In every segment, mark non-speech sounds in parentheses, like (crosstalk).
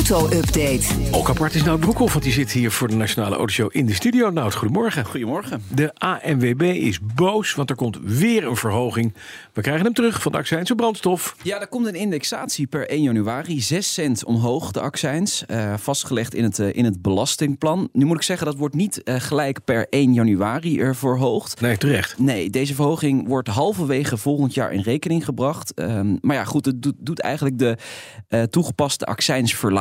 Auto-update. Ook apart is Nout Broekhoff, want die zit hier voor de Nationale Autoshow in de studio. Nout, goedemorgen. Goedemorgen. De ANWB is boos, want er komt weer een verhoging. We krijgen hem terug van de accijns op brandstof. Ja, er komt een indexatie per 1 januari. 6 cent omhoog, de accijns. eh, vastgelegd in het, eh, in het belastingplan. Nu moet ik zeggen, dat wordt niet eh, gelijk per 1 januari er verhoogd. Nee, terecht. Nee, deze verhoging wordt halverwege volgend jaar in rekening gebracht. Ehm, maar ja, goed, het doet, doet eigenlijk de eh, toegepaste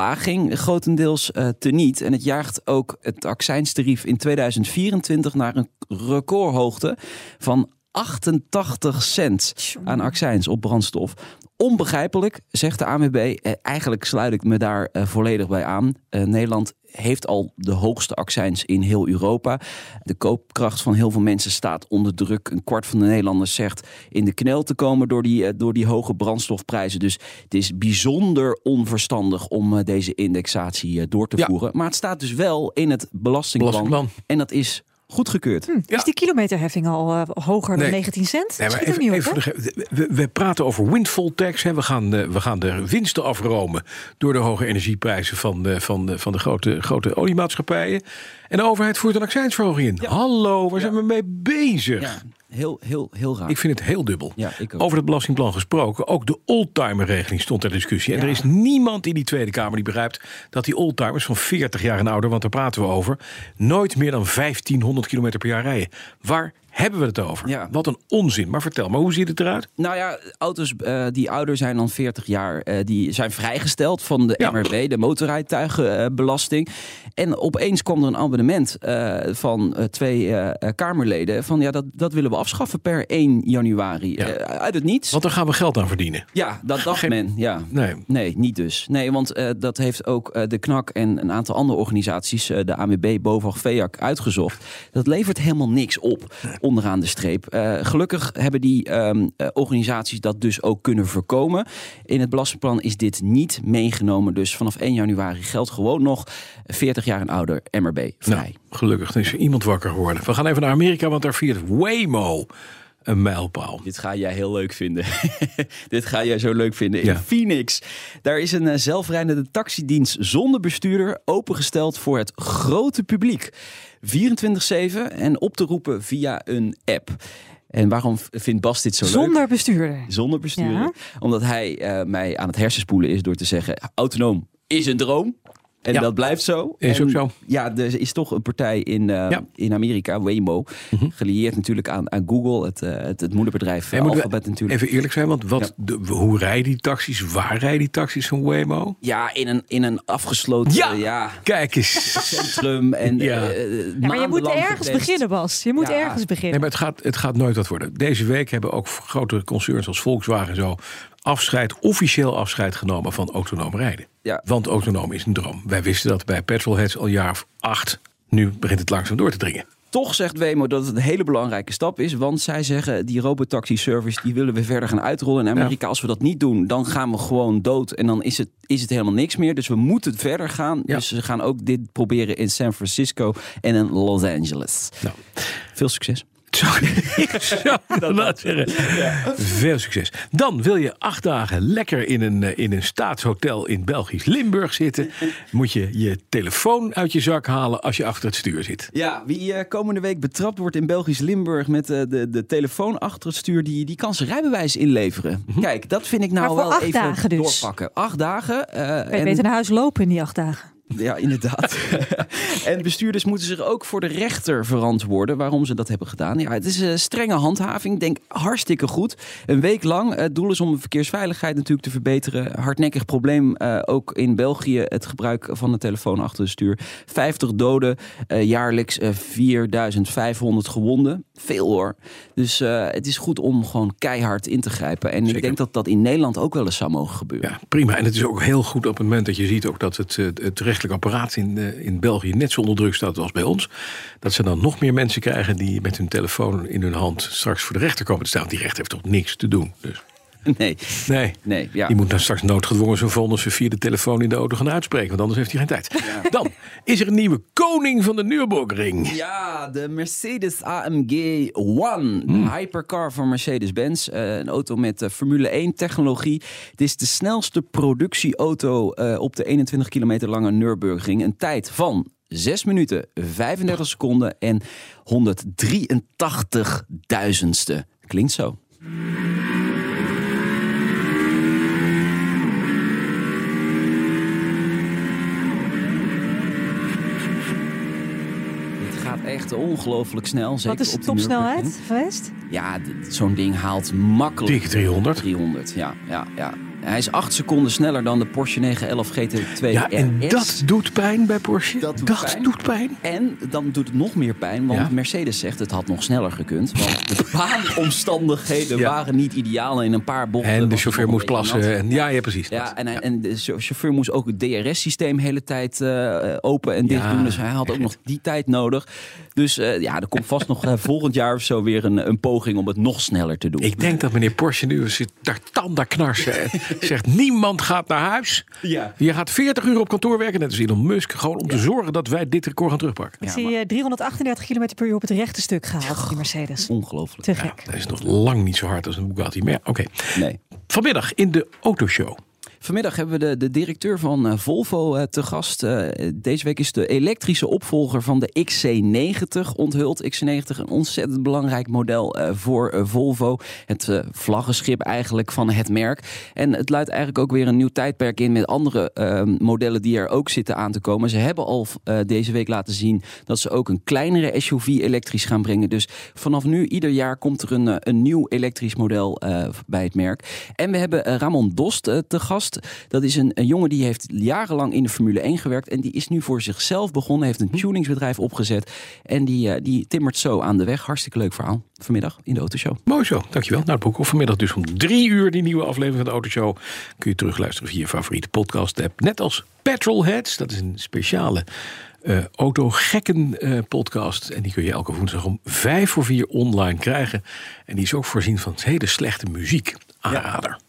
accijnsverlaging grotendeels eh teniet. En het jaagt ook het accijnstarief in 2024 naar een recordhoogte van 88 cent aan accijns op brandstof. Onbegrijpelijk, zegt de ANWB. Eh, eigenlijk sluit ik me daar eh, volledig bij aan. Eh, Nederland heeft al de hoogste accijns in heel Europa. De koopkracht van heel veel mensen staat onder druk. Een kwart van de Nederlanders zegt in de knel te komen door die, door die hoge brandstofprijzen. Dus het is bijzonder onverstandig om eh, deze indexatie door te Ja. voeren. Maar het staat dus wel in het belastingplan. Belastingplan. En dat is goedgekeurd. Ja. Is die kilometerheffing al eh, hoger Nee. dan 19 cent? Nee, maar even, op, de we, we praten over windfall tax. Hè. We, gaan, eh, we gaan de winsten afromen door de hoge energieprijzen van de, van van de grote, grote oliemaatschappijen. En de overheid voert een accijnsverhoging in. Hallo, waar zijn we mee bezig? Heel, heel, heel raar. Ik vind het heel dubbel. Ja, ik ook. Over het belastingplan gesproken, ook de oldtimer-regeling stond ter discussie. En er is niemand in die Tweede Kamer die begrijpt dat die oldtimers van 40 jaar en ouder, want daar praten we over, nooit meer dan 1500 kilometer per jaar rijden. Waar hebben we het over? Ja. Wat een onzin. Maar vertel, maar hoe ziet het eruit? Nou ja, auto's eh, die ouder zijn dan 40 jaar, eh, die zijn vrijgesteld van de Ja. MRB, de motorrijtuigenbelasting. en opeens kwam er een abonnement eh, van twee Kamerleden van ja, dat, dat willen we afschaffen per 1 januari. Ja. Uit het niets. Want daar gaan we geld aan verdienen. Ja, dat dacht Geen- men. Ja. Nee. Nee, niet dus. Nee, want dat heeft ook de KNAK en een aantal andere organisaties, de AMB, BOVAG, VEAC, uitgezocht. Dat levert helemaal niks op onderaan de streep. Eh, gelukkig hebben die ehm, eh, organisaties dat dus ook kunnen voorkomen. In het belastingplan is dit niet meegenomen. Dus vanaf 1 januari geldt gewoon nog 40 jaar en ouder MRB vrij. Nou, gelukkig er is er iemand wakker geworden. We gaan even naar Amerika, want daar viert Waymo een mijlpaal. Dit ga jij heel leuk vinden. (laughs) Dit ga jij zo leuk vinden. In Ja. Phoenix. Daar is een eh, zelfrijdende taxidienst zonder bestuurder opengesteld voor het grote publiek. 24-7 en op te roepen via een app. En waarom vindt Bas dit zo leuk? Zonder bestuurder. Zonder bestuurder. Ja. Omdat hij eh, mij aan het hersenspoelen is door te zeggen... autonoom is een droom. En Ja. dat blijft zo. Is En ook zo. Ja, er is toch een partij in, eh, Ja. Mhm. in Amerika, Waymo... gelieerd natuurlijk aan, aan Google, het, eh, het, het moederbedrijf Hey, Alphabet natuurlijk. Even eerlijk zijn, want wat, de, hoe rijden die taxis? Waar rijden die taxis van Waymo? Ja, in een, in een afgesloten Ja. ja. Kijk eens. centrum. En, Ja. eh, Ja, maar je moet ergens getest. beginnen, Bas. Je moet Ja. ergens beginnen. Nee, maar het gaat, het gaat nooit wat worden. Deze week hebben ook grotere concerns als Volkswagen en zo afscheid, officieel afscheid genomen van autonoom rijden. Ja. Want autonoom is een droom. Wij wisten dat bij petrolheads al jaar of acht. Nu begint het langzaam door te dringen. Toch zegt Wemo dat het een hele belangrijke stap is. Want zij zeggen, die robotaxi service die willen we verder gaan uitrollen in Amerika. Als we dat niet doen, dan gaan we gewoon dood. En dan is het, is het helemaal niks meer. Dus we moeten verder gaan. Ja. Dus ze gaan ook dit proberen in San Francisco en in Los Angeles. Nou, Veel succes. Zo, (laughs) ik (laughs) zou zeggen. Veel succes. Dan wil je acht dagen lekker in een, eh, in een staatshotel in Belgisch Limburg zitten. (laughs) Moet je je telefoon uit je zak halen als je achter het stuur zit. Ja, wie eh, komende week betrapt wordt in Belgisch Limburg met eh, de, de telefoon achter het stuur, die, die kan zijn rijbewijs inleveren. Kijk, dat vind ik nou wel acht even dagen dus. doorpakken. Acht dagen. eh, Kan je en- beter naar huis lopen in die acht dagen. Ja, inderdaad. (laughs) en bestuurders moeten zich ook voor de rechter verantwoorden waarom ze dat hebben gedaan. Ja, het is een strenge handhaving. Denk hartstikke goed. Een week lang. Het doel is om de verkeersveiligheid natuurlijk te verbeteren. Hardnekkig probleem eh, ook in België. Het gebruik van de telefoon achter het stuur. 50 doden, eh, jaarlijks eh, 4500 gewonden. Veel hoor. Dus eh, het is goed om gewoon keihard in te grijpen. En Zeker. ik denk dat dat in Nederland ook wel eens zou mogen gebeuren. Ja, prima. En het is ook heel goed op het moment dat je ziet ook dat het, eh, het recht apparaat in, eh, in België net zo onder druk staat als bij ons. Dat ze dan nog meer mensen krijgen die met hun telefoon in hun hand straks voor de rechter komen te staan. Die rechter heeft toch niks te doen. Dus. (laughs) Nee, Nee. nee, ja. Die moet dan straks noodgedwongen zijn vonnis via de telefoon in de auto gaan uitspreken. Want anders heeft hij geen tijd. Dan is er een nieuwe koning van de Nürburgring. Ja, de Mercedes AMG One. De hypercar van Mercedes-Benz. Eh, een auto met eh, Formule 1 technologie. Het is de snelste productieauto eh, op de 21 kilometer lange Nürburgring. Een tijd van 6 minuten, 35 seconden en 183.000ste. Klinkt zo. Het gaat echt ongelooflijk snel. Zeker Wat is de topsnelheid geweest? Ja, zo'n ding haalt makkelijk Dik 300. 300. Ja, ja, ja. Hij is 8 seconden sneller dan de Porsche 911 GT2 Ja, en dat doet pijn bij Porsche. Dat doet pijn. doet pijn. En dan doet het nog meer pijn, want Ja? Mercedes zegt het had nog sneller gekund. Want de (laughs) baanomstandigheden Ja. waren niet ideaal in een paar bochten. En de chauffeur moest plassen. En, ja, ja, precies. Ja, en, hij- en de chau- chauffeur moest ook het DRS-systeem de hele tijd eh, open en dicht doen. Dus hij had ook nog (laughs) die tijd nodig. Dus eh, ja, er komt vast nog eh, volgend jaar of zo weer een, een poging om het nog sneller te doen. Ik denk dat meneer Porsche nu zit daar tanden knarsen. (laughs) zegt niemand gaat naar huis. Ja. Je gaat 40 uur op kantoor werken, net als Elon Musk. Gewoon om te zorgen dat wij dit record gaan terugpakken. Ik zie eh, 338 km per uur op het rechte stuk gehaald, die Mercedes. Ongelooflijk. Te gek. Dat is nog lang niet zo hard als een Bugatti. Maar ja, oké. Nee. Vanmiddag in de autoshow. Vanmiddag hebben we de, de directeur van eh, Volvo eh, te gast. Eh, deze week is de elektrische opvolger van de XC90 onthuld. XC90, een ontzettend belangrijk model voor Volvo. Het vlaggenschip eigenlijk van het merk. En het luidt eigenlijk ook weer een nieuw tijdperk in met andere modellen die er ook zitten aan te komen. Ze hebben al deze week laten zien dat ze ook een kleinere SUV elektrisch gaan brengen. Dus vanaf nu, ieder jaar, komt er een, een nieuw elektrisch model bij het merk. En we hebben Ramon Dost te gast. Dat is een, een jongen die heeft jarenlang in de Formule 1 gewerkt. En die is nu voor zichzelf begonnen. Heeft een tuningsbedrijf opgezet. En die, eh, die timmert zo aan de weg. Hartstikke leuk verhaal. Vanmiddag in de Autoshow. Mooi zo, dankjewel. Nou, het boek of vanmiddag dus om drie uur die nieuwe aflevering van de Autoshow. Kun je terugluisteren via je favoriete podcast app. Net als Petrolheads, dat is een speciale eh autogekken eh, podcast. En die kun je elke woensdag om vijf voor vier online krijgen. En die is ook voorzien van hele slechte muziek. Aanrader. De